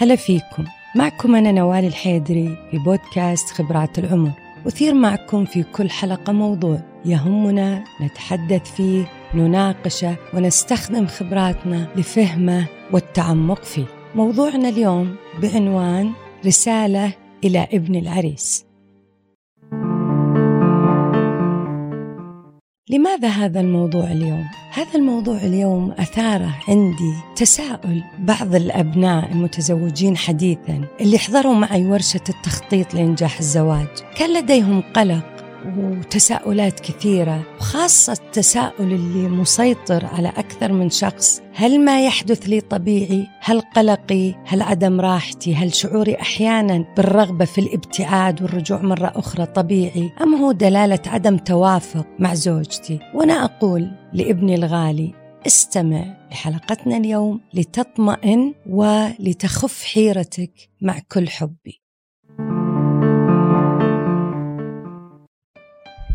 هلا فيكم. معكم أنا نوال الحيدري في بودكاست خبرات العمر. أثير معكم في كل حلقة موضوع يهمنا نتحدث فيه نناقشه ونستخدم خبراتنا لفهمه والتعمق فيه. موضوعنا اليوم بعنوان رسالة إلى ابن العريس. لماذا هذا الموضوع اليوم؟ هذا الموضوع اليوم أثاره عندي تساؤل بعض الأبناء المتزوجين حديثا اللي حضروا معي ورشة التخطيط لإنجاح الزواج كان لديهم قلق وتساؤلات كثيرة وخاصة التساؤل اللي مسيطر على أكثر من شخص هل ما يحدث لي طبيعي؟ هل قلقي؟ هل عدم راحتي؟ هل شعوري أحيانا بالرغبة في الابتعاد والرجوع مرة أخرى طبيعي؟ أم هو دلالة عدم توافق مع زوجتي؟ وأنا أقول لابني الغالي استمع لحلقتنا اليوم لتطمئن ولتخف حيرتك مع كل حبي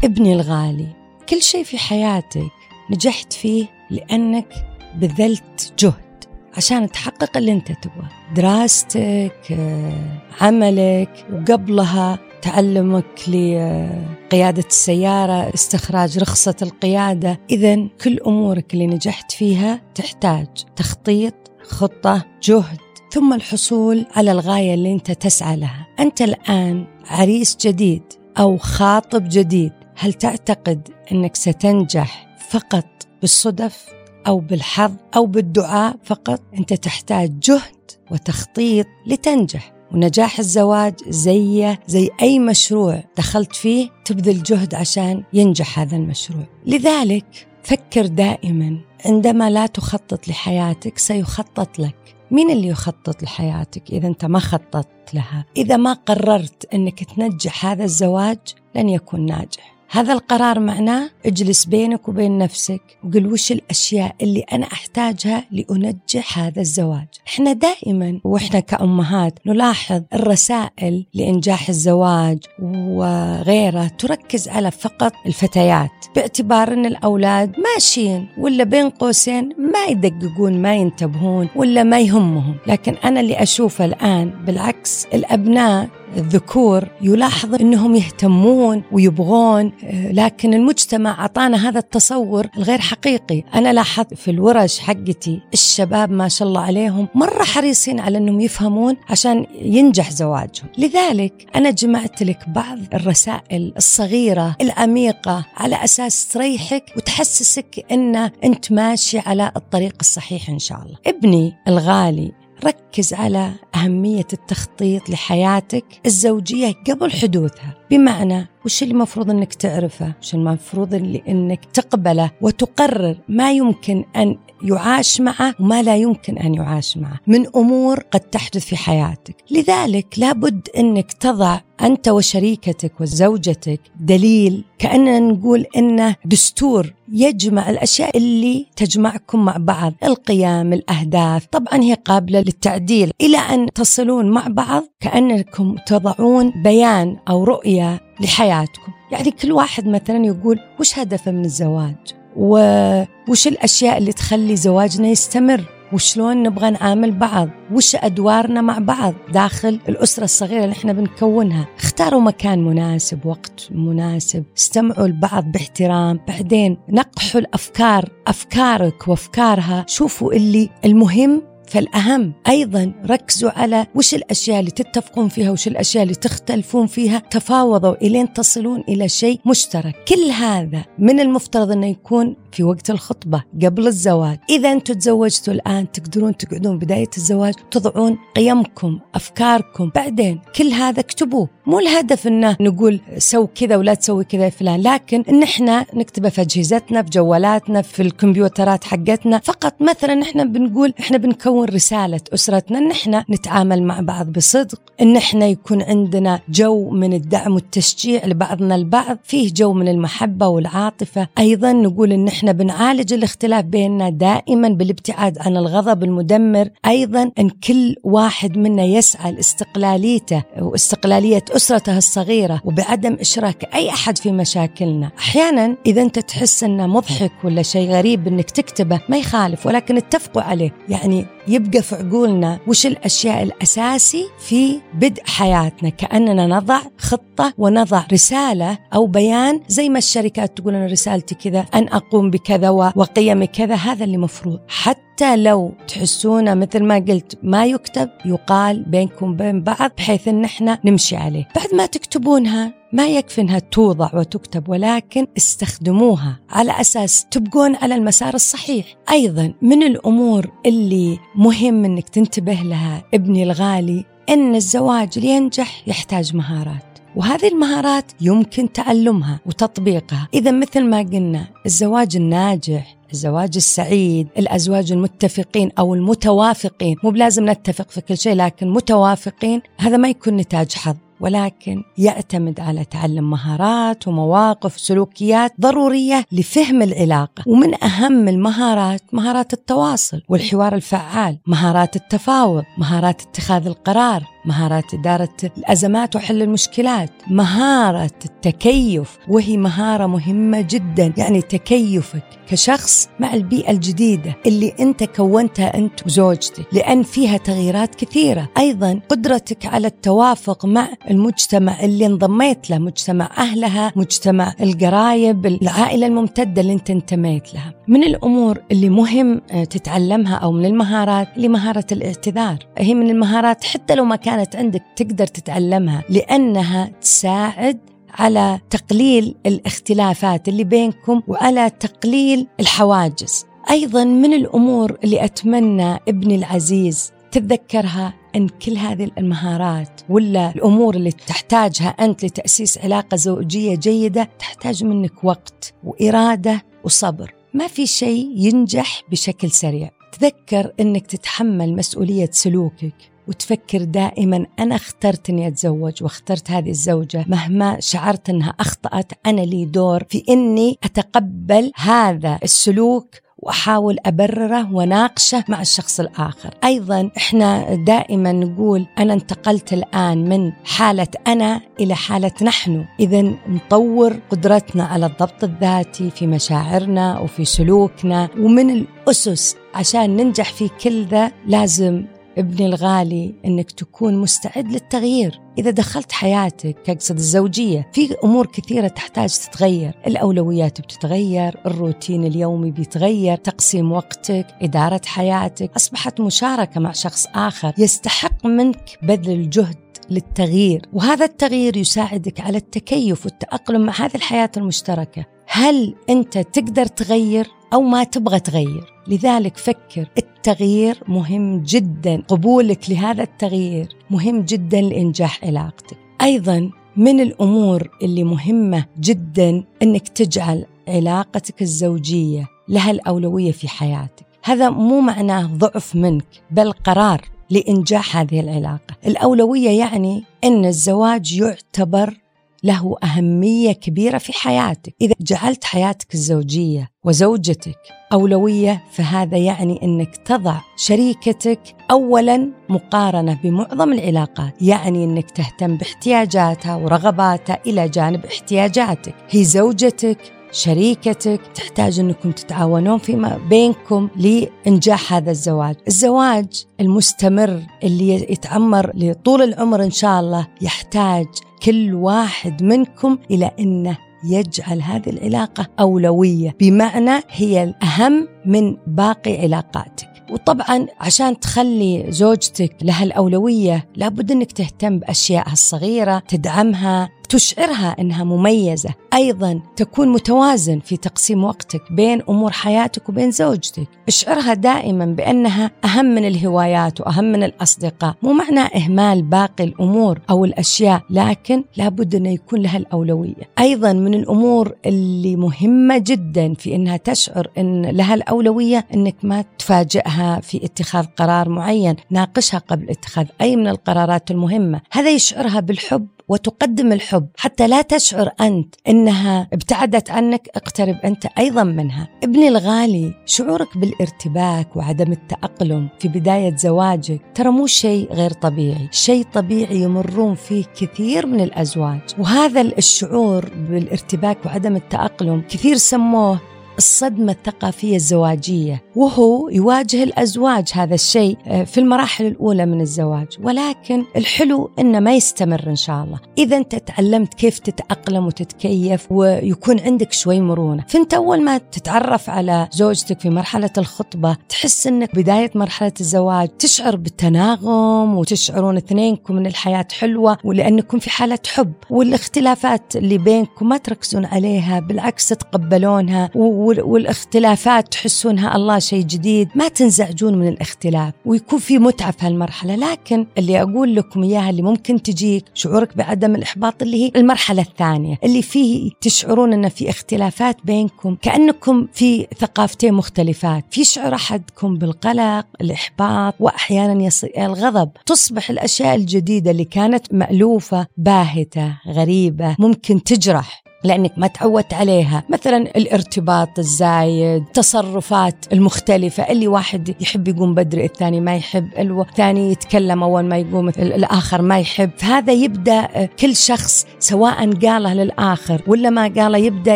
ابني الغالي كل شيء في حياتك نجحت فيه لأنك بذلت جهد عشان تحقق اللي أنت تبغاه. دراستك آه، عملك وقبلها تعلمك لقيادة السيارة استخراج رخصة القيادة. إذا كل أمورك اللي نجحت فيها تحتاج تخطيط خطة جهد ثم الحصول على الغاية اللي أنت تسعى لها. أنت الآن عريس جديد أو خاطب جديد. هل تعتقد أنك ستنجح فقط بالصدف أو بالحظ أو بالدعاء فقط؟ أنت تحتاج جهد وتخطيط لتنجح. ونجاح الزواج زي زي أي مشروع دخلت فيه تبذل جهد عشان ينجح هذا المشروع. لذلك فكر دائما. عندما لا تخطط لحياتك سيخطط لك. مين اللي يخطط لحياتك إذا أنت ما خططت لها؟ إذا ما قررت أنك تنجح هذا الزواج لن يكون ناجح. هذا القرار معناه اجلس بينك وبين نفسك وقل وش الأشياء اللي أنا أحتاجها لأنجح هذا الزواج. إحنا دائما وإحنا كأمهات نلاحظ الرسائل لإنجاح الزواج وغيره تركز على فقط الفتيات. باعتبار أن الأولاد ماشيين ولا بين قوسين ما يدققون ما ينتبهون ولا ما يهمهم. لكن أنا اللي أشوفه الآن بالعكس الأبناء الذكور يلاحظ إنهم يهتمون ويبغون لكن المجتمع أعطانا هذا التصور الغير حقيقي. أنا لاحظت في الورش حقتي الشباب ما شاء الله عليهم مرة حريصين على إنهم يفهمون عشان ينجح زواجهم. لذلك أنا جمعت لك بعض الرسائل الصغيرة العميقة على أساس تريحك وتحسسك إن أنت ماشي على الطريق الصحيح إن شاء الله. ابني الغالي ركز على أهمية التخطيط لحياتك الزوجية قبل حدوثها. بمعنى وش اللي المفروض أنك تعرفه؟ وش المفروض اللي أنك تقبله؟ وتقرر ما يمكن أن يعاش معه وما لا يمكن أن يعاش معه. من أمور قد تحدث في حياتك، لذلك لابد أنك تضع أنت وشريكتك وزوجتك دليل كاننا نقول إنه دستور يجمع الأشياء اللي تجمعكم مع بعض، القيم، الأهداف، طبعا هي قابلة للتعديل. إلى أن تصلون مع بعض كأنكم تضعون بيان أو رؤية لحياتكم، يعني كل واحد مثلا يقول وش هدفه من الزواج؟ وش الأشياء اللي تخلي زواجنا يستمر؟ وشلون نبغى نعامل بعض؟ وش أدوارنا مع بعض؟ داخل الأسرة الصغيرة اللي إحنا بنكونها. اختاروا مكان مناسب وقت مناسب. استمعوا البعض باحترام. بعدين نقحوا الأفكار أفكارك وأفكارها. شوفوا اللي المهم فالأهم أيضا ركزوا على وش الأشياء اللي تتفقون فيها وش الأشياء اللي تختلفون فيها تفاوضوا إلين تصلون إلى شيء مشترك. كل هذا من المفترض أنه يكون في وقت الخطبة قبل الزواج. إذا أنتم تزوجتوا الآن تقدرون تقعدون بداية الزواج تضعون قيمكم أفكاركم. بعدين كل هذا اكتبوه. مو الهدف أنه نقول سوي كذا ولا تسوي كذا يا فلان لكن أن إحنا نكتبه في أجهزتنا في جوالاتنا في الكمبيوترات حقتنا. فقط مثلا إحنا بنقول إحنا بنكون رسالة أسرتنا أن إحنا نتعامل مع بعض بصدق أن إحنا يكون عندنا جو من الدعم والتشجيع لبعضنا البعض فيه جو من المحبة والعاطفة. أيضا نقول أن إحنا بنعالج الاختلاف بيننا دائما بالابتعاد عن الغضب المدمر. أيضا أن كل واحد منا يسعى لاستقلاليته واستقلالية أسرته الصغيرة وبعدم إشراك أي أحد في مشاكلنا. أحيانا إذا أنت تحس أنه مضحك ولا شيء غريب أنك تكتبه ما يخالف ولكن اتفقوا عليه. يعني يبقى في عقولنا وش الأشياء الأساسي في بدء حياتنا كأننا نضع خطة ونضع رسالة أو بيان زي ما الشركات تقول أنا رسالتي كذا أن أقوم بكذا وقيمي كذا هذا اللي مفروض. حتى لو تحسونه مثل ما قلت ما يكتب يقال بينكم وبين بعض بحيث إن إحنا نمشي عليه. بعد ما تكتبونها ما يكفي إنها توضع وتكتب ولكن استخدموها على أساس تبقون على المسار الصحيح. أيضا من الأمور اللي مهم إنك تنتبه لها ابني الغالي إن الزواج لينجح يحتاج مهارات وهذه المهارات يمكن تعلمها وتطبيقها. إذا مثل ما قلنا الزواج الناجح الزواج السعيد الأزواج المتفقين أو المتوافقين مو بلازم نتفق في كل شيء لكن متوافقين هذا ما يكون نتاج حظ. ولكن يعتمد على تعلم مهارات ومواقف وسلوكيات ضرورية لفهم العلاقة. ومن أهم المهارات مهارات التواصل والحوار الفعال مهارات التفاوض مهارات اتخاذ القرار. مهارات إدارة الأزمات وحل المشكلات مهارة التكيف وهي مهارة مهمة جدا. يعني تكيفك كشخص مع البيئة الجديدة اللي أنت كونتها أنت وزوجتك لأن فيها تغييرات كثيرة. أيضا قدرتك على التوافق مع المجتمع اللي انضميت له مجتمع أهلها مجتمع القرايب العائلة الممتدة اللي أنت انتميت لها. من الأمور اللي مهم آه، تتعلمها أو من المهارات اللي مهارة الاعتذار. هي من المهارات حتى لو ما كانت عندك تقدر تتعلمها لأنها تساعد على تقليل الاختلافات اللي بينكم وعلى تقليل الحواجز. أيضا من الأمور اللي أتمنى ابني العزيز تتذكرها إن كل هذه المهارات ولا الأمور اللي تحتاجها أنت لتأسيس علاقة زوجية جيدة تحتاج منك وقت وإرادة وصبر. ما في شيء ينجح بشكل سريع. تذكر إنك تتحمل مسؤولية سلوكك وتفكر دائما أنا اخترت أني أتزوج واخترت هذه الزوجة مهما شعرت أنها أخطأت أنا لي دور في أني أتقبل هذا السلوك وأحاول أبرره وناقشه مع الشخص الآخر. أيضا إحنا دائما نقول أنا انتقلت الآن من حالة أنا إلى حالة نحن، اذا نطور قدرتنا على الضبط الذاتي في مشاعرنا وفي سلوكنا ومن الأسس عشان ننجح في كل ذا لازم ابني الغالي إنك تكون مستعد للتغيير. إذا دخلت حياتك اقصد الزوجية في أمور كثيرة تحتاج تتغير. الأولويات بتتغير الروتين اليومي بيتغير تقسيم وقتك إدارة حياتك. أصبحت مشاركة مع شخص آخر يستحق منك بذل الجهد للتغيير. وهذا التغيير يساعدك على التكيف والتأقلم مع هذه الحياة المشتركة. هل أنت تقدر تغير؟ أو ما تبغى تغير. لذلك فكر التغيير مهم جدا. قبولك لهذا التغيير مهم جدا لإنجاح علاقتك. أيضا من الأمور اللي مهمة جدا أنك تجعل علاقتك الزوجية لها الأولوية في حياتك. هذا مو معناه ضعف منك بل قرار لإنجاح هذه العلاقة. الأولوية يعني أن الزواج يعتبر له أهمية كبيرة في حياتك. إذا جعلت حياتك الزوجية وزوجتك أولوية فهذا يعني أنك تضع شريكتك أولا مقارنة بمعظم العلاقات. يعني أنك تهتم باحتياجاتها ورغباتها إلى جانب احتياجاتك. هي زوجتك شريكتك تحتاج أنكم تتعاونون فيما بينكم لإنجاح هذا الزواج، الزواج المستمر اللي يتعمر لطول العمر إن شاء الله يحتاج كل واحد منكم إلى أنه يجعل هذه العلاقة أولوية بمعنى هي الأهم من باقي علاقاتك. وطبعا عشان تخلي زوجتك لها الأولوية لابد أنك تهتم بأشيائها الصغيرة تدعمها تشعرها إنها مميزة، أيضا تكون متوازن في تقسيم وقتك بين أمور حياتك وبين زوجتك، اشعرها دائما بأنها أهم من الهوايات وأهم من الأصدقاء، مو معنى إهمال باقي الأمور أو الأشياء، لكن لابد إنه يكون لها الأولوية، أيضا من الأمور اللي مهمة جدا في إنها تشعر إن لها الأولوية إنك ما تفاجئها في اتخاذ قرار معين، ناقشها قبل اتخاذ أي من القرارات المهمة، هذا يشعرها بالحب وتقدم الحب حتى لا تشعر أنت إنها ابتعدت عنك اقترب أنت أيضا منها. ابني الغالي شعورك بالارتباك وعدم التأقلم في بداية زواجك ترى مو شيء غير طبيعي، شيء طبيعي يمرون فيه كثير من الأزواج، وهذا الشعور بالارتباك وعدم التأقلم كثير سموه الصدمة الثقافية الزواجية وهو يواجه الأزواج هذا الشيء آه، في المراحل الأولى من الزواج. ولكن الحلو أنه ما يستمر إن شاء الله. إذا أنت تعلمت كيف تتأقلم وتتكيف ويكون عندك شوي مرونة. فأنت أول ما تتعرف على زوجتك في مرحلة الخطبة تحس أنك بداية مرحلة الزواج. تشعر بالتناغم وتشعرون اثنينكم من الحياة حلوة ولأنكم في حالة حب. والاختلافات اللي بينكم ما تركزون عليها بالعكس تتقبلونها والاختلافات تحسونها الله شيء جديد ما تنزعجون من الاختلاف ويكون في متعة في هالمرحلة. لكن اللي أقول لكم إياها اللي ممكن تجيك شعورك بعدم الإحباط اللي هي المرحلة الثانية اللي فيه تشعرون أن في اختلافات بينكم كأنكم في ثقافتين مختلفات. في شعور أحدكم بالقلق الإحباط وأحيانا إلى الغضب. تصبح الأشياء الجديدة اللي كانت مألوفة باهتة غريبة ممكن تجرح. لأنك ما تعودت عليها. مثلا الارتباط الزايد تصرفات المختلفة. اللي واحد يحب يقوم بدري الثاني ما يحب. الثاني يتكلم أول ما يقوم الآخر ما يحب. فهذا يبدأ كل شخص سواء قاله للآخر ولا ما قاله يبدأ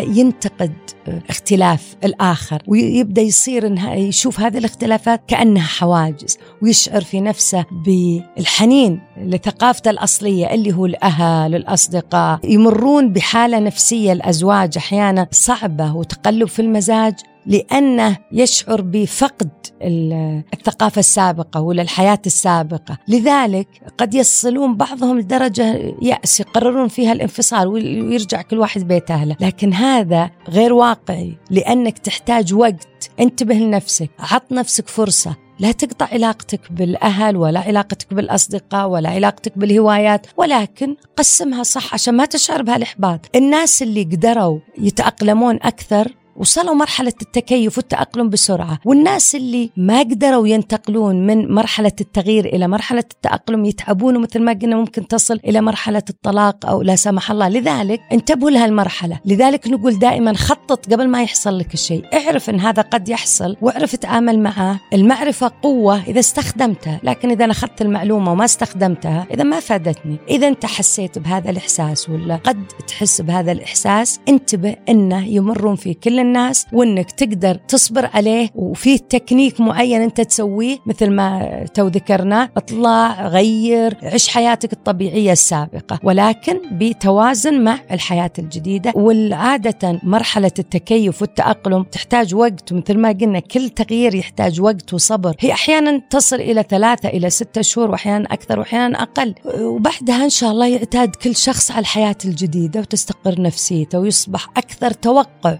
ينتقد اختلاف الآخر. ويبدأ يصير إنها يشوف هذه الاختلافات كأنها حواجز. ويشعر في نفسه بالحنين لثقافته الأصلية اللي هو الأهل الأصدقاء. يمرون بحالة نفسية الأزواج أحيانا صعبة وتقلب في المزاج لأنه يشعر بفقد الثقافة السابقة ولا الحياة السابقة. لذلك قد يصلون بعضهم لدرجة يأس يقررون فيها الانفصال ويرجع كل واحد بيت أهله. لكن هذا غير واقعي لأنك تحتاج وقت. انتبه لنفسك عط نفسك فرصة. لا تقطع علاقتك بالأهل ولا علاقتك بالأصدقاء ولا علاقتك بالهوايات ولكن قسمها صح عشان ما تشعر بهالإحباط. الناس اللي قدروا يتأقلمون أكثر وصلوا مرحلة التكيف والتأقلم بسرعة. والناس اللي ما قدروا ينتقلون من مرحلة التغيير إلى مرحلة التأقلم يتعبون ومثل ما قلنا ممكن تصل إلى مرحلة الطلاق أو لا سمح الله. لذلك انتبهوا لهالمرحلة لذلك نقول دائما خطط قبل ما يحصل لك الشيء. اعرف أن هذا قد يحصل واعرف تعامل معه. المعرفة قوة إذا استخدمتها. لكن إذا أنا أخذت المعلومة وما استخدمتها إذا ما فادتني. إذا أنت حسيت بهذا الإحساس ولا قد تحس بهذا الإحساس انتبه أنه يمر في كل الناس وإنك تقدر تصبر عليه وفي تكنيك معين أنت تسويه مثل ما تو ذكرنا أطلع غير عش حياتك الطبيعية السابقة. ولكن بتوازن مع الحياة الجديدة والعادة مرحلة التكيف والتأقلم تحتاج وقت. ومثل ما قلنا كل تغيير يحتاج وقت وصبر. هي أحيانا تصل إلى ثلاثة إلى ستة شهور وأحيانا أكثر وأحيانا أقل. وبعدها إن شاء الله يعتاد كل شخص على الحياة الجديدة وتستقر نفسيته ويصبح أكثر توقع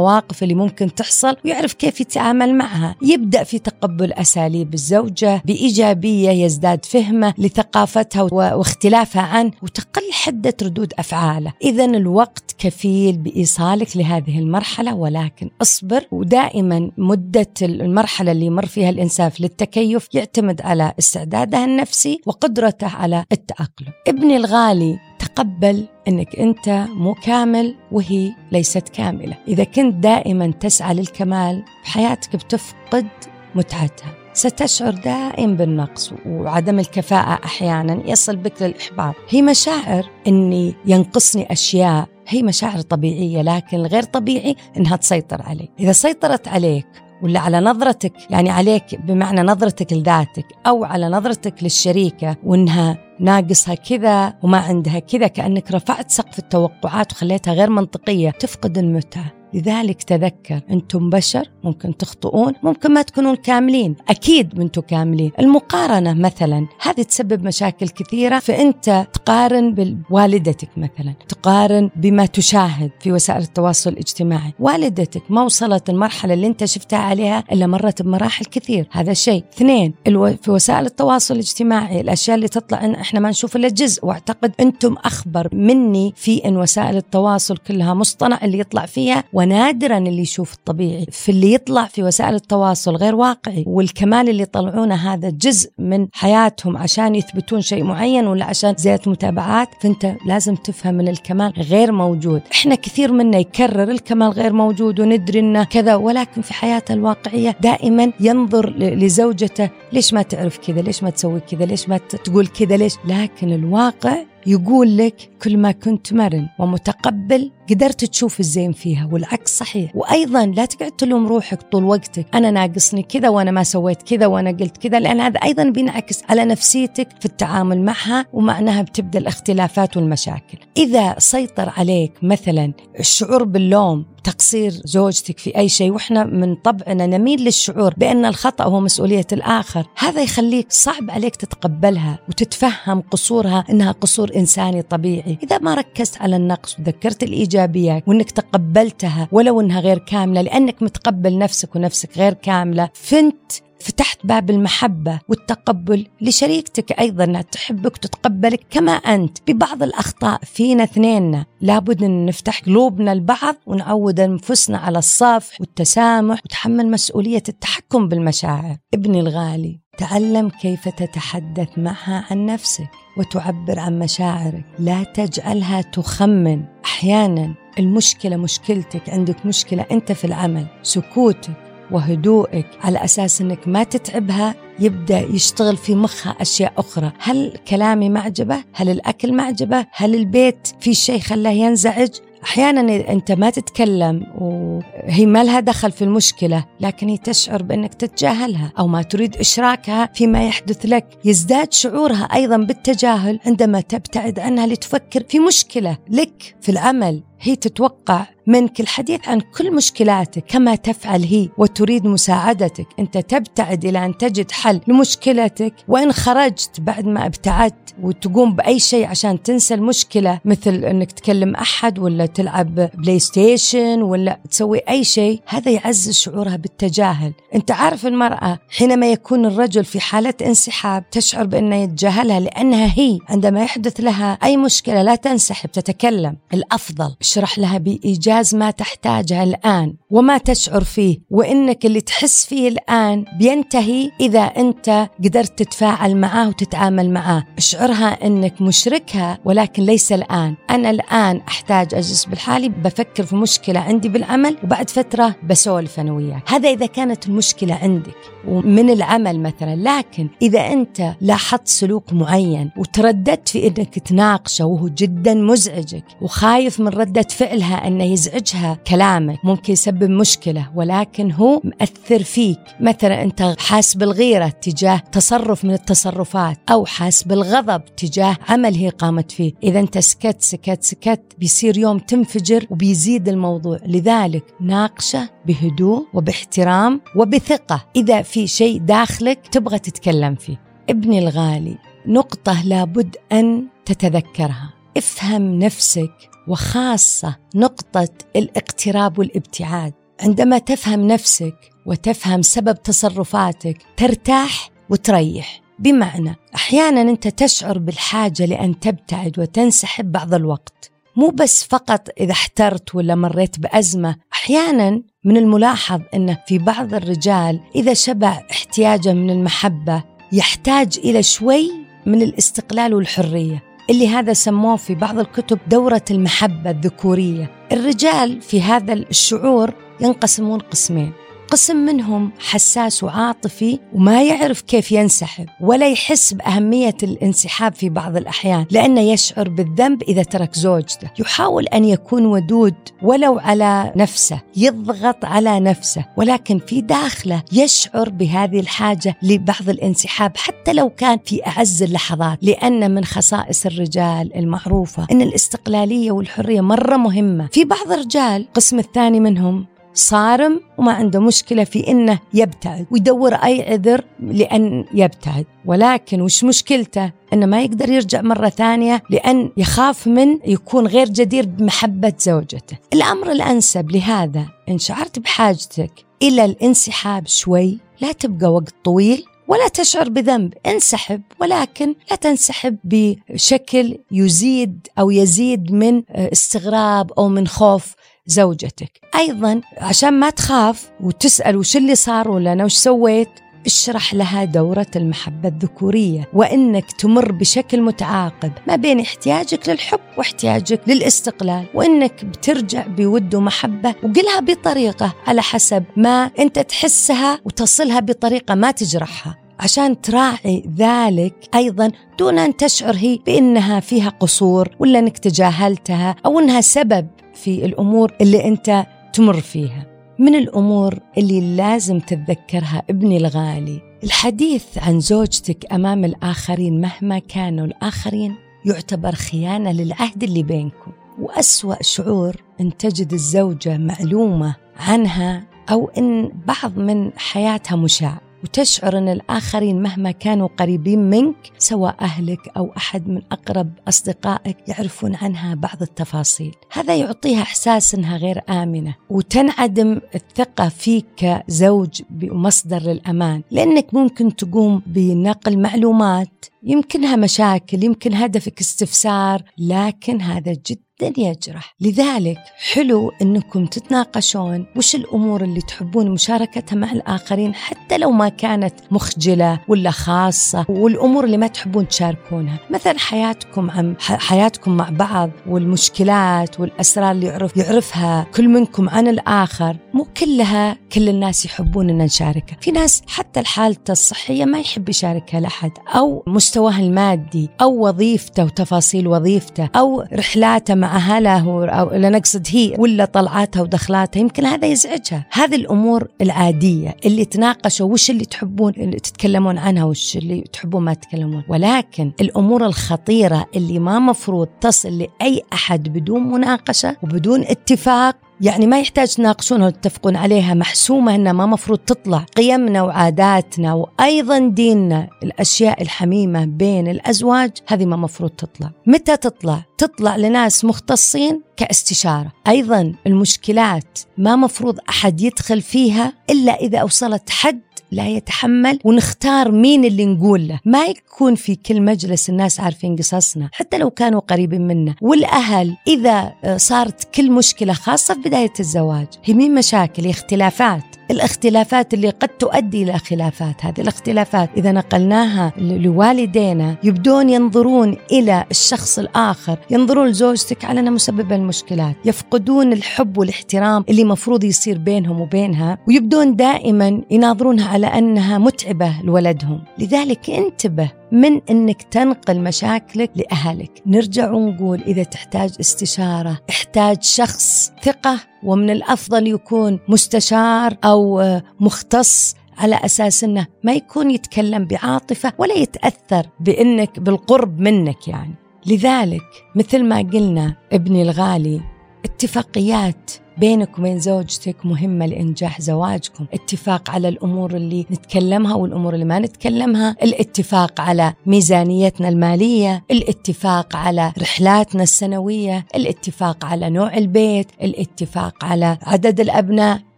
للمواقف اللي ممكن تحصل ويعرف كيف يتعامل معها. يبدأ في تقبل أساليب الزوجة بإيجابية يزداد فهمه لثقافتها واختلافها عنه وتقل حدة ردود أفعاله. إذا الوقت كفيل بإيصالك لهذه المرحلة ولكن أصبر. ودائما مدة المرحلة اللي يمر فيها الإنسان للتكيف يعتمد على استعداده النفسي وقدرته على التأقلم. ابني الغالي تقبل إنك أنت مو كامل وهي ليست كاملة. إذا كنت دائما تسعى للكمال حياتك بتفقد متعتها. ستشعر دائم بالنقص وعدم الكفاءة أحيانا. يصل بك للإحباط. هي مشاعر أني ينقصني أشياء. هي مشاعر طبيعية لكن الغير طبيعي أنها تسيطر عليك. إذا سيطرت عليك ولا على نظرتك يعني عليك بمعنى نظرتك لذاتك أو على نظرتك للشريكة وإنها ناقصها كذا وما عندها كذا كأنك رفعت سقف التوقعات وخليتها غير منطقية تفقد المتعة. لذلك تذكر أنتم بشر ممكن تخطئون ممكن ما تكونون كاملين أكيد ما أنتم كاملين. المقارنة مثلا هذه تسبب مشاكل كثيرة فأنت تقارن بوالدتك مثلا تقارن بما تشاهد في وسائل التواصل الاجتماعي. والدتك ما وصلت المرحلة اللي أنت شفتها عليها إلا مرت بمراحل كثير هذا شيء. اثنين في وسائل التواصل الاجتماعي الأشياء اللي تطلع إن إحنا ما نشوف إلا جزء وأعتقد أنتم أخبر مني في أن وسائل التواصل كلها مصطنع اللي يطلع فيها ونادرا اللي يشوف الطبيعي في اللي يطلع في وسائل التواصل غير واقعي والكمال اللي يطلعونه هذا جزء من حياتهم عشان يثبتون شيء معين ولا عشان زيادة متابعات فأنت لازم تفهم إن الكمال غير موجود. إحنا كثير منا يكرر الكمال غير موجود وندري إنه كذا ولكن في حياته الواقعية دائما ينظر لزوجته ليش ما تعرف كذا؟ ليش ما تسوي كذا؟ ليش ما تقول كذا؟ ليش؟ لكن الواقع يقول لك كل ما كنت مرن ومتقبل قدرت تشوف الزين فيها والعكس صحيح. وأيضا لا تقعد تلوم روحك طول وقتك. أنا ناقصني كذا وأنا ما سويت كذا وأنا قلت كذا لأن هذا أيضا بينعكس على نفسيتك في التعامل معها ومعناها بتبدأ الاختلافات والمشاكل. إذا سيطر عليك مثلا الشعور باللوم تقصير زوجتك في أي شيء وإحنا من طبعنا نميل للشعور بأن الخطأ هو مسؤولية الآخر. هذا يخليك صعب عليك تتقبلها وتتفهم قصورها أنها قصور إنساني طبيعي. إذا ما ركزت على النقص وذكرت الإيجابيات وأنك تقبلتها ولو أنها غير كاملة لأنك متقبل نفسك ونفسك غير كاملة فنت فتحت باب المحبة والتقبل لشريكتك أيضا تحبك وتتقبلك كما أنت ببعض الأخطاء فينا اثنيننا. لابد أن نفتح قلوبنا لبعض ونعود أنفسنا على الصفح والتسامح وتحمل مسؤولية التحكم بالمشاعر. ابني الغالي تعلم كيف تتحدث معها عن نفسك وتعبر عن مشاعرك. لا تجعلها تخمن. أحيانا المشكلة مشكلتك عندك مشكلة أنت في العمل سكوتك وهدوءك على أساس أنك ما تتعبها يبدأ يشتغل في مخها أشياء أخرى هل كلامي معجبة؟ هل الأكل معجبة؟ هل البيت في شيء خلاه ينزعج؟ أحيانا أنت ما تتكلم وهي ما لها دخل في المشكلة لكن هي تشعر بإنك تتجاهلها أو ما تريد إشراكها فيما يحدث لك يزداد شعورها أيضا بالتجاهل عندما تبتعد عنها لتفكر في مشكلة لك في العمل هي تتوقع منك الحديث عن كل مشكلاتك كما تفعل هي وتريد مساعدتك. انت تبتعد إلى أن تجد حل لمشكلتك وإن خرجت بعد ما ابتعدت وتقوم بأي شيء عشان تنسى المشكلة مثل إنك تكلم أحد ولا تلعب بلاي ستيشن ولا تسوي أي شيء هذا يعزز شعورها بالتجاهل. انت عارف المرأة حينما يكون الرجل في حالة انسحاب تشعر بأنه يتجاهلها لأنها هي عندما يحدث لها أي مشكلة لا تنسحب تتكلم. الأفضل اشرح لها بإيجاز ما تحتاجها الآن وما تشعر فيه وإنك اللي تحس فيه الآن بينتهي إذا أنت قدرت تتفاعل معاه وتتعامل معاه. أشعرها إنك مشركها ولكن ليس الآن. أنا الآن أحتاج أجلس بالحالي بفكر في مشكلة عندي بالعمل وبعد فترة بسولف أنا وياك. هذا إذا كانت المشكلة عندك ومن العمل مثلا لكن إذا أنت لاحظت سلوك معين وترددت في إنك تناقشه وهو جدا مزعجك وخايف من رده فعلها انه يزعجها كلامك ممكن يسبب مشكلة ولكن هو مأثر فيك. مثلا أنت حاس بالغيرة تجاه تصرف من التصرفات أو حاس بالغضب تجاه عمل هي قامت فيه. إذا أنت سكت سكت سكت بيصير يوم تنفجر وبيزيد الموضوع. لذلك ناقشة بهدوء وباحترام وبثقة. إذا في شيء داخلك تبغى تتكلم فيه. ابني الغالي نقطة لابد أن تتذكرها. افهم نفسك وخاصة نقطة الاقتراب والابتعاد. عندما تفهم نفسك وتفهم سبب تصرفاتك ترتاح وتريح. بمعنى أحيانا أنت تشعر بالحاجة لأن تبتعد وتنسحب بعض الوقت. مو بس فقط إذا احترت ولا مريت بأزمة. أحيانا من الملاحظ انه في بعض الرجال إذا شبع احتياجه من المحبة يحتاج إلى شوي من الاستقلال والحرية. اللي هذا سموه في بعض الكتب دورة المحبة الذكورية. الرجال في هذا الشعور ينقسمون قسمين. قسم منهم حساس وعاطفي وما يعرف كيف ينسحب ولا يحس بأهمية الانسحاب في بعض الأحيان لأنه يشعر بالذنب إذا ترك زوجته. يحاول أن يكون ودود ولو على نفسه يضغط على نفسه ولكن في داخله يشعر بهذه الحاجة لبعض الانسحاب حتى لو كان في أعز اللحظات. لأن من خصائص الرجال المعروفة أن الاستقلالية والحرية مرة مهمة. في بعض الرجال القسم الثاني منهم صارم وما عنده مشكلة في إنه يبتعد ويدور أي عذر لأن يبتعد. ولكن وش مشكلته؟ إنه ما يقدر يرجع مرة ثانية لأن يخاف من يكون غير جدير بمحبة زوجته. الأمر الأنسب لهذا إن شعرت بحاجتك إلى الانسحاب شوي لا تبقى وقت طويل ولا تشعر بذنب. انسحب ولكن لا تنسحب بشكل يزيد أو يزيد من استغراب أو من خوف. زوجتك. أيضا. عشان ما تخاف وتسأل وش اللي صار ولا أنا وش سويت اشرح لها دورة المحبة الذكورية وإنك تمر بشكل متعاقب ما بين احتياجك للحب واحتياجك للاستقلال وإنك بترجع بود ومحبة وقلها بطريقة على حسب ما أنت تحسها وتصلها بطريقة ما تجرحها. عشان تراعي ذلك أيضا دون أن تشعر هي بأنها فيها قصور ولا أنك تجاهلتها أو أنها سبب في الأمور اللي أنت تمر فيها. من الأمور اللي لازم تتذكرها ابني الغالي الحديث عن زوجتك أمام الآخرين مهما كانوا الآخرين يعتبر خيانة للعهد اللي بينكم وأسوأ شعور أن تجد الزوجة معلومة عنها أو أن بعض من حياتها مشاع وتشعر أن الآخرين مهما كانوا قريبين منك سواء أهلك أو أحد من أقرب أصدقائك يعرفون عنها بعض التفاصيل. هذا يعطيها إحساس أنها غير آمنة وتنعدم الثقة فيك كزوج بمصدر للأمان. لأنك ممكن تقوم بنقل معلومات يمكنها مشاكل يمكن هدفك استفسار لكن هذا جدا جدا يجرح. لذلك حلو أنكم تتناقشون وش الأمور اللي تحبون مشاركتها مع الآخرين حتى لو ما كانت مخجلة ولا خاصة والأمور اللي ما تحبون تشاركونها. مثلا حياتكم عم حياتكم مع بعض والمشكلات والأسرار اللي يعرف يعرفها كل منكم عن الآخر. مو كلها كل الناس يحبون أن نشاركها. في ناس حتى الحالة الصحية ما يحب يشاركها لأحد أو مستواه المادي أو وظيفته وتفاصيل وظيفته أو رحلاته مع أهله أو لا نقصد هي ولا طلعاتها ودخلاتها يمكن هذا يزعجها. هذه الأمور العادية اللي تناقشوا وش اللي تحبون اللي تتكلمون عنها وش اللي تحبون ما تتكلمون. ولكن الأمور الخطيرة اللي ما مفروض تصل لأي أحد بدون مناقشة وبدون اتفاق يعني ما يحتاج تناقشونها وتتفقون عليها محسومة أنها ما مفروض تطلع. قيمنا وعاداتنا وأيضا ديننا الأشياء الحميمة بين الأزواج هذه ما مفروض تطلع. متى تطلع؟ تطلع لناس مختصين كاستشارة. أيضا المشكلات ما مفروض أحد يدخل فيها إلا إذا أوصلت حد لا يتحمل ونختار مين اللي نقول له. ما يكون في كل مجلس الناس عارفين قصصنا حتى لو كانوا قريبين منا. والأهل إذا صارت كل مشكلة خاصة في بداية الزواج هي مين مشاكل اختلافات. الاختلافات اللي قد تؤدي إلى خلافات. هذه الاختلافات إذا نقلناها لوالدينا يبدون ينظرون إلى الشخص الآخر ينظرون لزوجتك على أنها مسببة المشكلات يفقدون الحب والاحترام اللي مفروض يصير بينهم وبينها ويبدون دائما يناظرونها على أنها متعبة لولدهم. لذلك انتبه من إنك تنقل مشاكلك لأهلك. نرجع ونقول إذا تحتاج استشارة احتاج شخص ثقة ومن الأفضل يكون مستشار أو مختص على أساس إنه ما يكون يتكلم بعاطفة ولا يتأثر بإنك بالقرب منك يعني. لذلك مثل ما قلنا ابني الغالي اتفاقيات بينك وبين زوجتك مهمة لإنجاح زواجكم. اتفاق على الأمور اللي نتكلمها والأمور اللي ما نتكلمها. الاتفاق على ميزانيتنا المالية. الاتفاق على رحلاتنا السنوية. الاتفاق على نوع البيت. الاتفاق على عدد الأبناء.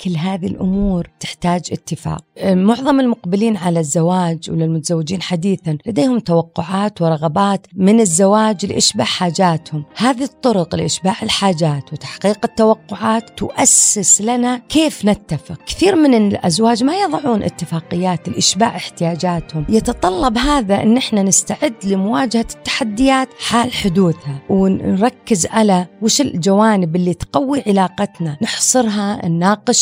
كل هذه الأمور تحتاج اتفاق. معظم المقبلين على الزواج وللمتزوجين حديثا لديهم توقعات ورغبات من الزواج لإشباع حاجاتهم، هذه الطرق لإشباع الحاجات وتحقيق التوقعات تؤسس لنا كيف نتفق. كثير من الأزواج ما يضعون اتفاقيات لإشباع احتياجاتهم، يتطلب هذا أن إحنا نستعد لمواجهة التحديات حال حدوثها ونركز على وش الجوانب اللي تقوي علاقتنا، نحصرها،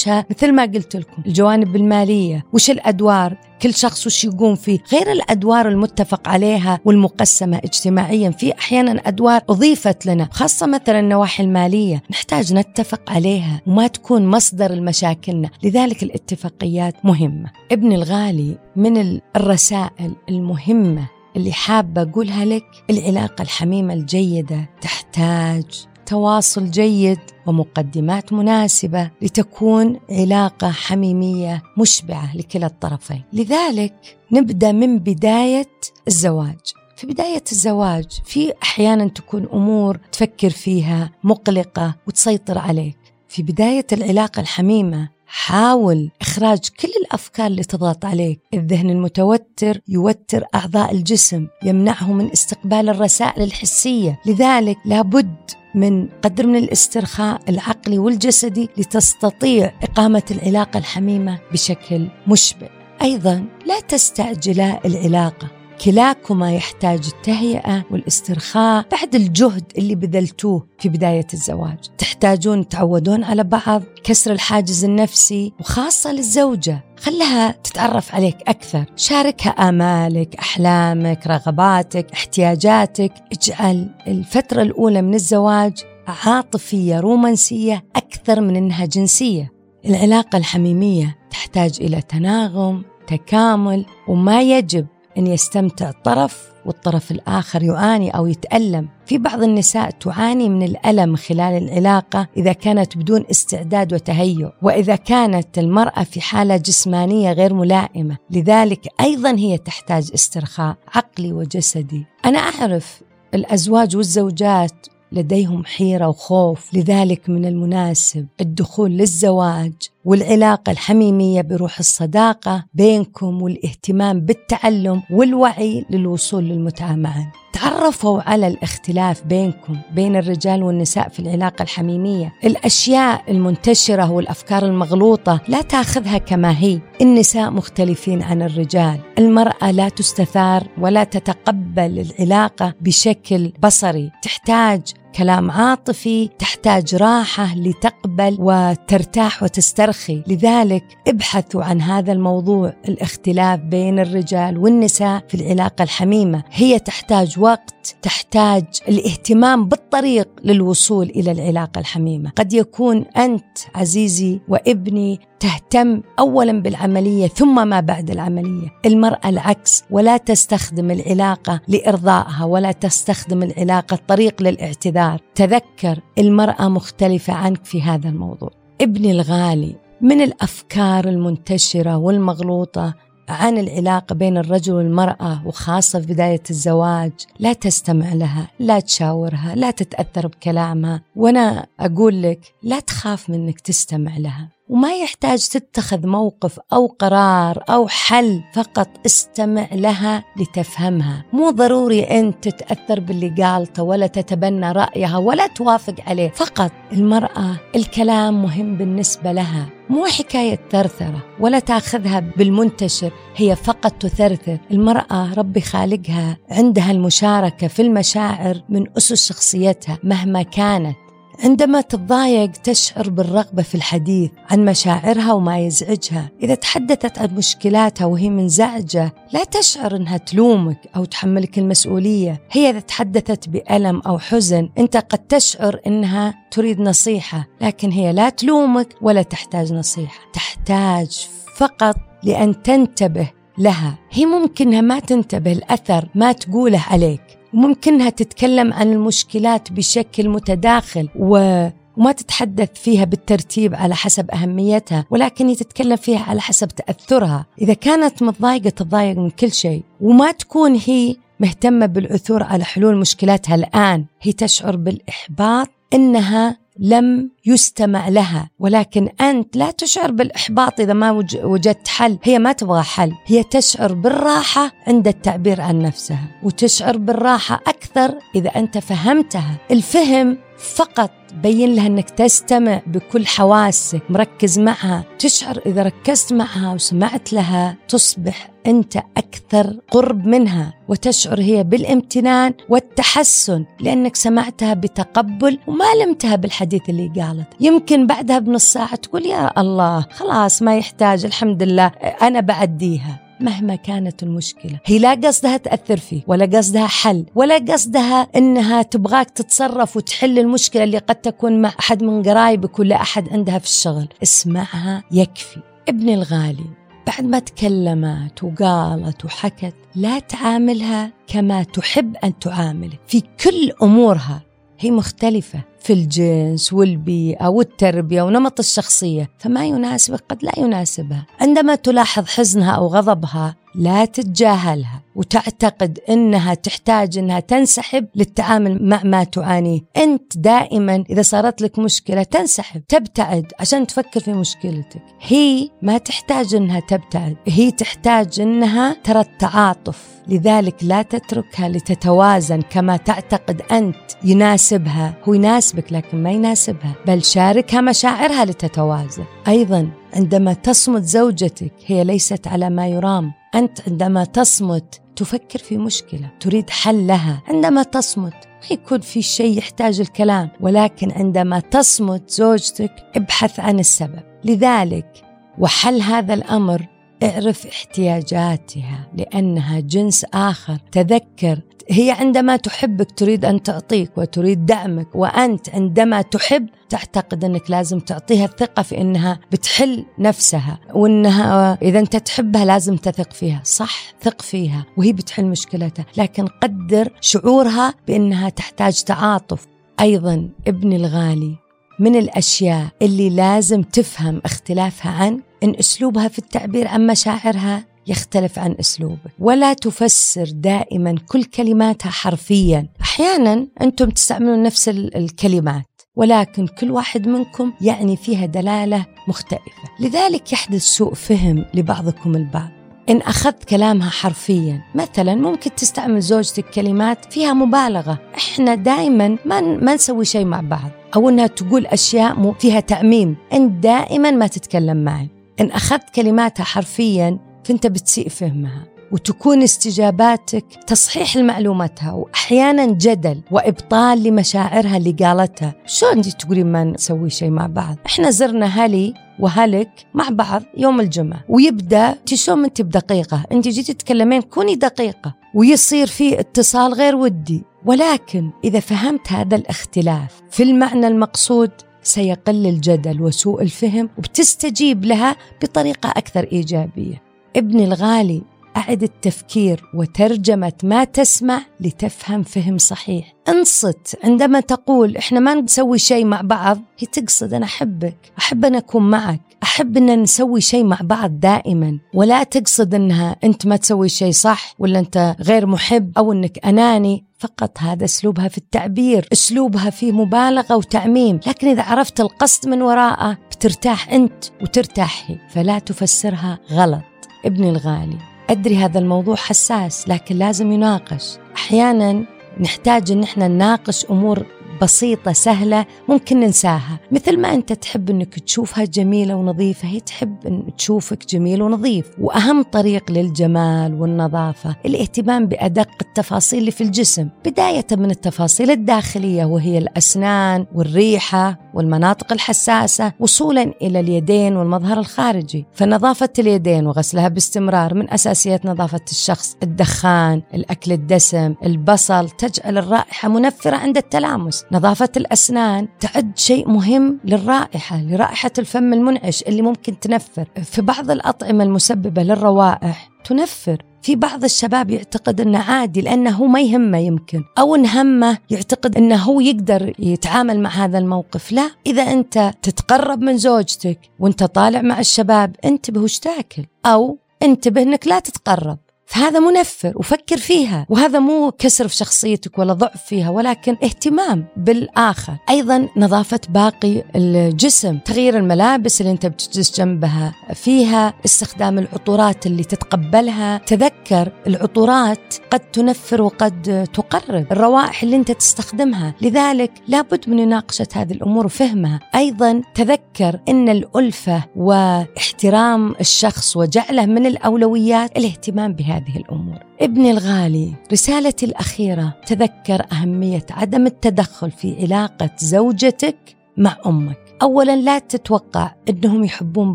نناقشها مثل ما قلت لكم. الجوانب المالية وش الأدوار؟ كل شخص وش يقوم فيه؟ غير الأدوار المتفق عليها والمقسمة اجتماعيا في أحيانا أدوار أضيفت لنا خاصة مثلا النواحي المالية. نحتاج نتفق عليها وما تكون مصدر المشاكلنا لذلك الاتفاقيات مهمة. ابني الغالي من الرسائل المهمة اللي حابة أقولها لك العلاقة الحميمة الجيدة تحتاج تواصل جيد ومقدمات مناسبة لتكون علاقة حميمية مشبعة لكلا الطرفين. لذلك نبدأ من بداية الزواج. في بداية الزواج في أحيانا تكون أمور تفكر فيها مقلقة وتسيطر عليك. في بداية العلاقة الحميمة حاول إخراج كل الأفكار اللي تضغط عليك. الذهن المتوتر يوتر أعضاء الجسم يمنعه من استقبال الرسائل الحسية. لذلك لابد من قدر من الاسترخاء العقلي والجسدي لتستطيع إقامة العلاقة الحميمة بشكل مشبع. أيضا لا تستعجلا العلاقة. كلاكما يحتاج التهيئة والاسترخاء بعد الجهد اللي بذلتوه في بداية الزواج. تحتاجون تعودون على بعض كسر الحاجز النفسي وخاصة للزوجة. خلها تتعرف عليك أكثر. شاركها آمالك أحلامك رغباتك احتياجاتك. اجعل الفترة الأولى من الزواج عاطفية رومانسية أكثر من أنها جنسية. العلاقة الحميمية تحتاج إلى تناغم تكامل وما يجب أن يستمتع طرف والطرف الآخر يعاني أو يتألم. في بعض النساء تعاني من الألم خلال العلاقة إذا كانت بدون استعداد وتهيؤ وإذا كانت المرأة في حالة جسمانية غير ملائمة. لذلك أيضا هي تحتاج استرخاء عقلي وجسدي. أنا أعرف الأزواج والزوجات لديهم حيرة وخوف لذلك من المناسب الدخول للزواج. والعلاقة الحميمية بروح الصداقة بينكم والاهتمام بالتعلم والوعي للوصول للمتعة معا. تعرفوا على الاختلاف بينكم بين الرجال والنساء في العلاقة الحميمية. الأشياء المنتشرة والأفكار المغلوطة لا تأخذها كما هي. النساء مختلفين عن الرجال. المرأة لا تستثار ولا تتقبل العلاقة بشكل بصري. تحتاج كلام عاطفي تحتاج راحة لتقبل وترتاح وتسترخي. لذلك ابحثوا عن هذا الموضوع الاختلاف بين الرجال والنساء في العلاقة الحميمة. هي تحتاج وقت تحتاج الاهتمام بالطريق للوصول إلى العلاقة الحميمة. قد يكون أنت عزيزي وابني تهتم اولا بالعملية ثم ما بعد العملية، المرأة العكس ولا تستخدم العلاقة لإرضائها ولا تستخدم العلاقة طريق للاعتذار، تذكر المرأة مختلفة عنك في هذا الموضوع. ابني الغالي من الأفكار المنتشرة والمغلوطة عن العلاقة بين الرجل والمرأة وخاصة في بداية الزواج لا تستمع لها لا تشاورها لا تتأثر بكلامها. وأنا أقول لك لا تخاف منك تستمع لها. وما يحتاج تتخذ موقف أو قرار أو حل فقط استمع لها لتفهمها. مو ضروري أنت تتأثر باللي قالته ولا تتبنى رأيها ولا توافق عليه فقط المرأة الكلام مهم بالنسبة لها. مو حكاية ثرثرة ولا تاخذها بالمنتشر هي فقط تثرثر. المرأة ربي خالقها عندها المشاركة في المشاعر من أسس شخصيتها مهما كانت. عندما تتضايق تشعر بالرغبة في الحديث عن مشاعرها وما يزعجها. إذا تحدثت عن مشكلاتها وهي منزعجة لا تشعر أنها تلومك أو تحملك المسؤولية. هي إذا تحدثت بألم أو حزن أنت قد تشعر أنها تريد نصيحة لكن هي لا تلومك ولا تحتاج نصيحة. تحتاج فقط لأن تنتبه لها. هي ممكنها ما تنتبه الأثر ما تقوله عليك. وممكنها تتكلم عن المشكلات بشكل متداخل و وما تتحدث فيها بالترتيب على حسب أهميتها ولكن تتكلم فيها على حسب تأثرها. إذا كانت متضايقة تتضايق من كل شيء وما تكون هي مهتمة بالعثور على حلول مشكلاتها الآن هي تشعر بالإحباط إنها لم يستمع لها ولكن أنت لا تشعر بالإحباط إذا ما وجدت حل. هي ما تبغى حل هي تشعر بالراحة عند التعبير عن نفسها وتشعر بالراحة أكثر إذا أنت فهمتها. الفهم فقط بين لها إنك تستمع بكل حواسك مركز معها تشعر إذا ركزت معها وسمعت لها تصبح أنت أكثر قرب منها وتشعر هي بالامتنان والتحسن لأنك سمعتها بتقبل وما لمتها بالحديث اللي قالت. يمكن بعدها بنص ساعة تقول يا الله خلاص ما يحتاج الحمد لله أنا بعديها. مهما كانت المشكلة. هي لا قصدها تأثر فيه ولا قصدها حل ولا قصدها إنها تبغاك تتصرف وتحل المشكلة اللي قد تكون مع أحد من قرايبك ولا أحد عندها في الشغل. اسمعها يكفي. ابني الغالي بعد ما تكلمت وقالت وحكت لا تعاملها كما تحب أن تعاملك في كل أمورها هي مختلفة. في الجنس والبيئة والتربية ونمط الشخصية. فما يناسبك قد لا يناسبها عندما تلاحظ حزنها أو غضبها لا تتجاهلها وتعتقد إنها تحتاج إنها تنسحب للتعامل مع ما تعانيه، أنت دائما إذا صارت لك مشكلة تنسحب، تبتعد عشان تفكر في مشكلتك، هي ما تحتاج إنها تبتعد، هي تحتاج إنها ترى التعاطف، لذلك لا تتركها لتتوازن كما تعتقد أنت يناسبها، هو يناسبك لكن ما يناسبها، بل شاركها مشاعرها لتتوازن، أيضا عندما تصمت زوجتك هي ليست على ما يرام. أنت عندما تصمت تفكر في مشكلة تريد حل لها. عندما تصمت ما يكون في شيء يحتاج الكلام ولكن عندما تصمت زوجتك ابحث عن السبب. لذلك وحل هذا الأمر اعرف احتياجاتها لأنها جنس آخر. تذكر هي عندما تحبك تريد أن تعطيك وتريد دعمك وأنت عندما تحب تعتقد أنك لازم تعطيها الثقة في إنها بتحل نفسها وإنها إذا أنت تحبها لازم تثق فيها، صح ثق فيها وهي بتحل مشكلتها، لكن قدر شعورها بإنها تحتاج تعاطف. أيضا ابني الغالي من الأشياء اللي لازم تفهم اختلافها عن إن أسلوبها في التعبير عن مشاعرها يختلف عن أسلوبك. ولا تفسر دائما كل كلماتها حرفيا. أحيانا أنتم تستعملون نفس الكلمات ولكن كل واحد منكم يعني فيها دلالة مختلفة. لذلك يحدث سوء فهم لبعضكم البعض. إن أخذت كلامها حرفيا مثلا ممكن تستعمل زوجتك كلمات فيها مبالغة. إحنا دائما ما, ما نسوي شيء مع بعض. أو أنها تقول أشياء فيها تعميم. أنت دائما ما تتكلم معي. إن أخذت كلماتها حرفيا فأنت بتسيء فهمها وتكون استجاباتك تصحيح لمعلوماتها واحيانا جدل وإبطال لمشاعرها اللي قالتها. شو انت تقولين ما نسوي شيء مع بعض؟ إحنا زرنا هلي وهلك مع بعض يوم الجمعة ويبدأ تشوم أنت بدقيقة؟ أنت جيتي تتكلمين كوني دقيقة ويصير في اتصال غير ودي. ولكن إذا فهمت هذا الاختلاف في المعنى المقصود سيقل الجدل وسوء الفهم وبتستجيب لها بطريقة أكثر إيجابية. ابني الغالي أعد التفكير وترجمة ما تسمع لتفهم فهم صحيح. انصت عندما تقول إحنا ما نسوي شيء مع بعض. هي تقصد أنا أحبك أحب أن أكون معك أحب أن نسوي شيء مع بعض دائما. ولا تقصد إنها أنت ما تسوي شيء صح ولا أنت غير محب أو أنك أناني. فقط هذا أسلوبها في التعبير أسلوبها في مبالغة وتعميم. لكن إذا عرفت القصد من وراءه بترتاح أنت وترتاح هي فلا تفسرها غلط. ابني الغالي. أدري هذا الموضوع حساس لكن لازم يناقش. أحيانا نحتاج أن إحنا نناقش أمور بسيطة سهلة ممكن ننساها. مثل ما أنت تحب أنك تشوفها جميلة ونظيفة هي تحب أن تشوفك جميل ونظيف. وأهم طريق للجمال والنظافة الاهتمام بأدق التفاصيل اللي في الجسم. بداية من التفاصيل الداخلية وهي الأسنان والريحة والمناطق الحساسة وصولا إلى اليدين والمظهر الخارجي. فنظافة اليدين وغسلها باستمرار من أساسيات نظافة الشخص الدخان الأكل الدسم البصل تجعل الرائحة منفرة عند التلامس. نظافة الأسنان تعد شيء مهم للرائحة لرائحة الفم المنعش اللي ممكن تنفر. في بعض الأطعمة المسببة للروائح تنفر. في بعض الشباب يعتقد إنه عادي لأنه هو ما يهمه يمكن. أو إن همه يعتقد إنه هو يقدر يتعامل مع هذا الموقف. لا إذا أنت تتقرب من زوجتك وأنت طالع مع الشباب انتبه وش تاكل؟ أو انتبه إنك لا تتقرب. فهذا منفر وفكر فيها. وهذا مو كسر في شخصيتك ولا ضعف فيها ولكن اهتمام بالآخر. أيضا نظافة باقي الجسم تغيير الملابس اللي أنت بتجلس جنبها فيها استخدام العطورات اللي تتقبلها. تذكر العطورات قد تنفر وقد تقرب الروائح اللي أنت تستخدمها. لذلك لابد من مناقشة هذه الأمور وفهمها. أيضا تذكر أن الألفة واحترام الشخص وجعله من الأولويات الاهتمام بها. هذه الأمور. ابني الغالي، رسالتي الأخيرة تذكر أهمية عدم التدخل في علاقة زوجتك مع أمك. اولا لا تتوقع إنهم يحبون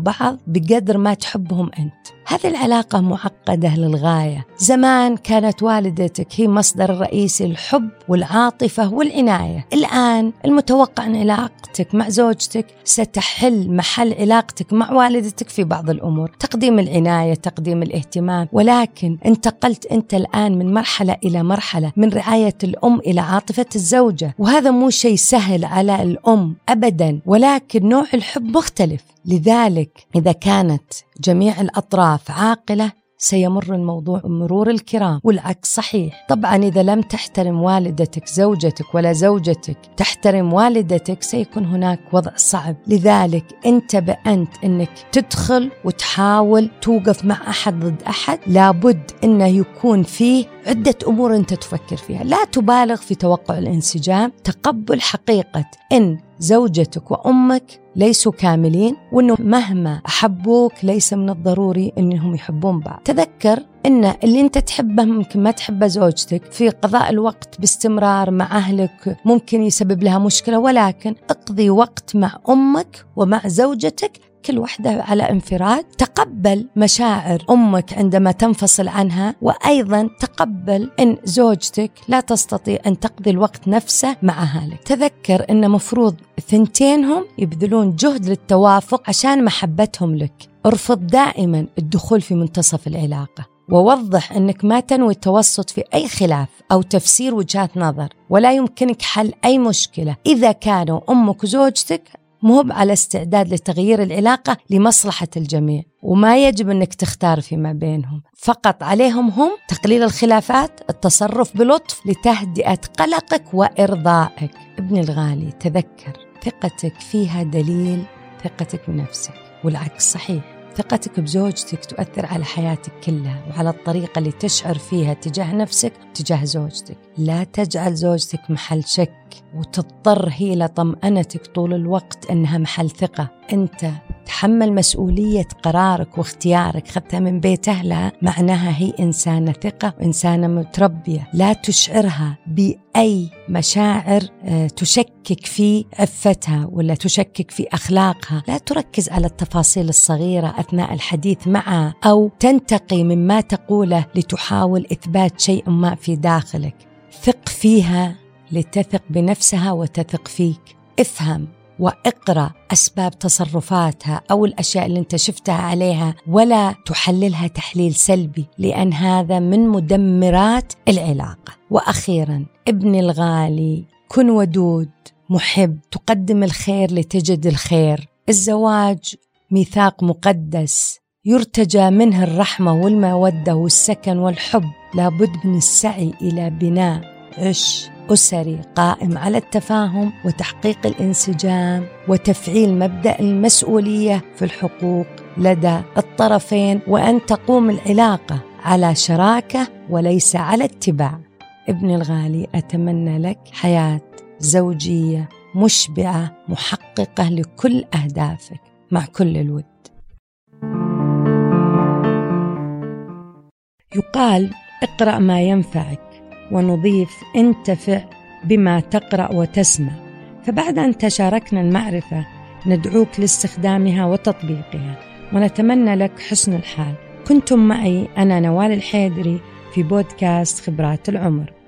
بعض بقدر ما تحبهم أنت. هذه العلاقة معقدة للغاية. زمان كانت والدتك هي مصدر الرئيسي للحب والعاطفة والعناية. الآن المتوقع أن علاقتك مع زوجتك ستحل محل علاقتك مع والدتك في بعض الأمور. تقديم العناية تقديم الاهتمام. ولكن انتقلت أنت الآن من مرحلة إلى مرحلة من رعاية الأم إلى عاطفة الزوجة. وهذا مو شيء سهل على الأم أبدا. ولكن نوع الحب مختلف. لذلك إذا كانت جميع الأطراف عاقلة سيمر الموضوع مرور الكرام والعكس صحيح. طبعا إذا لم تحترم والدتك زوجتك ولا زوجتك تحترم والدتك سيكون هناك وضع صعب. لذلك انتبه أنت أنك تدخل وتحاول توقف مع أحد ضد أحد. لابد أنه يكون فيه عدة أمور أنت تفكر فيها. لا تبالغ في توقع الانسجام. تقبل حقيقة أن زوجتك وأمك ليسوا كاملين وأنه مهما أحبوك ليس من الضروري أنهم يحبون بعض. تذكر أن اللي أنت تحبه ممكن ما تحبه زوجتك في قضاء الوقت باستمرار مع أهلك ممكن يسبب لها مشكلة ولكن اقضي وقت مع أمك ومع زوجتك كل واحدة على انفراد. تقبل مشاعر أمك عندما تنفصل عنها وأيضا تقبل أن زوجتك لا تستطيع أن تقضي الوقت نفسه مع أهلك تذكر أن مفروض ثنتينهم يبذلون جهد للتوافق عشان محبتهم لك. ارفض دائما الدخول في منتصف العلاقة. ووضح أنك ما تنوي التوسط في أي خلاف أو تفسير وجهات نظر ولا يمكنك حل أي مشكلة. إذا كانوا أمك وزوجتك مو على استعداد لتغيير العلاقة لمصلحة الجميع وما يجب أنك تختار فيما بينهم. فقط عليهم هم تقليل الخلافات التصرف بلطف لتهدئة قلقك وإرضائك. ابني الغالي تذكر ثقتك فيها دليل ثقتك بنفسك والعكس صحيح. ثقتك بزوجتك تؤثر على حياتك كلها وعلى الطريقة اللي تشعر فيها تجاه نفسك وتجاه زوجتك. لا تجعل زوجتك محل شك وتضطر هي لطمأنتك طول الوقت أنها محل ثقة. أنت تحمل مسؤولية قرارك واختيارك خدتها من بيت أهلها معناها هي إنسانة ثقة وإنسانة متربية. لا تشعرها بأي مشاعر آه، تشكك في عفتها ولا تشكك في أخلاقها. لا تركز على التفاصيل الصغيرة أثناء الحديث معها أو تنتقي مما تقوله لتحاول إثبات شيء ما في داخلك. ثق فيها لتثق بنفسها وتثق فيك. افهم. واقرأ أسباب تصرفاتها أو الأشياء اللي أنت شفتها عليها ولا تحللها تحليل سلبي لأن هذا من مدمرات العلاقة. وأخيرا ابني الغالي كن ودود محب تقدم الخير لتجد الخير. الزواج ميثاق مقدس يرتجى منه الرحمة والمودة والسكن والحب. لابد من السعي إلى بناء. عش. أسري قائم على التفاهم وتحقيق الانسجام وتفعيل مبدأ المسؤولية في الحقوق لدى الطرفين وأن تقوم العلاقة على شراكة وليس على اتباع. ابني الغالي أتمنى لك حياة زوجية مشبعة محققة لكل أهدافك. مع كل الود. يقال اقرأ ما ينفعك. ونضيف انتفع بما تقرأ وتسمع. فبعد أن تشاركنا المعرفة ندعوك لاستخدامها وتطبيقها ونتمنى لك حسن الحال. كنتم معي أنا نوال الحيدري في بودكاست خبرات العمر.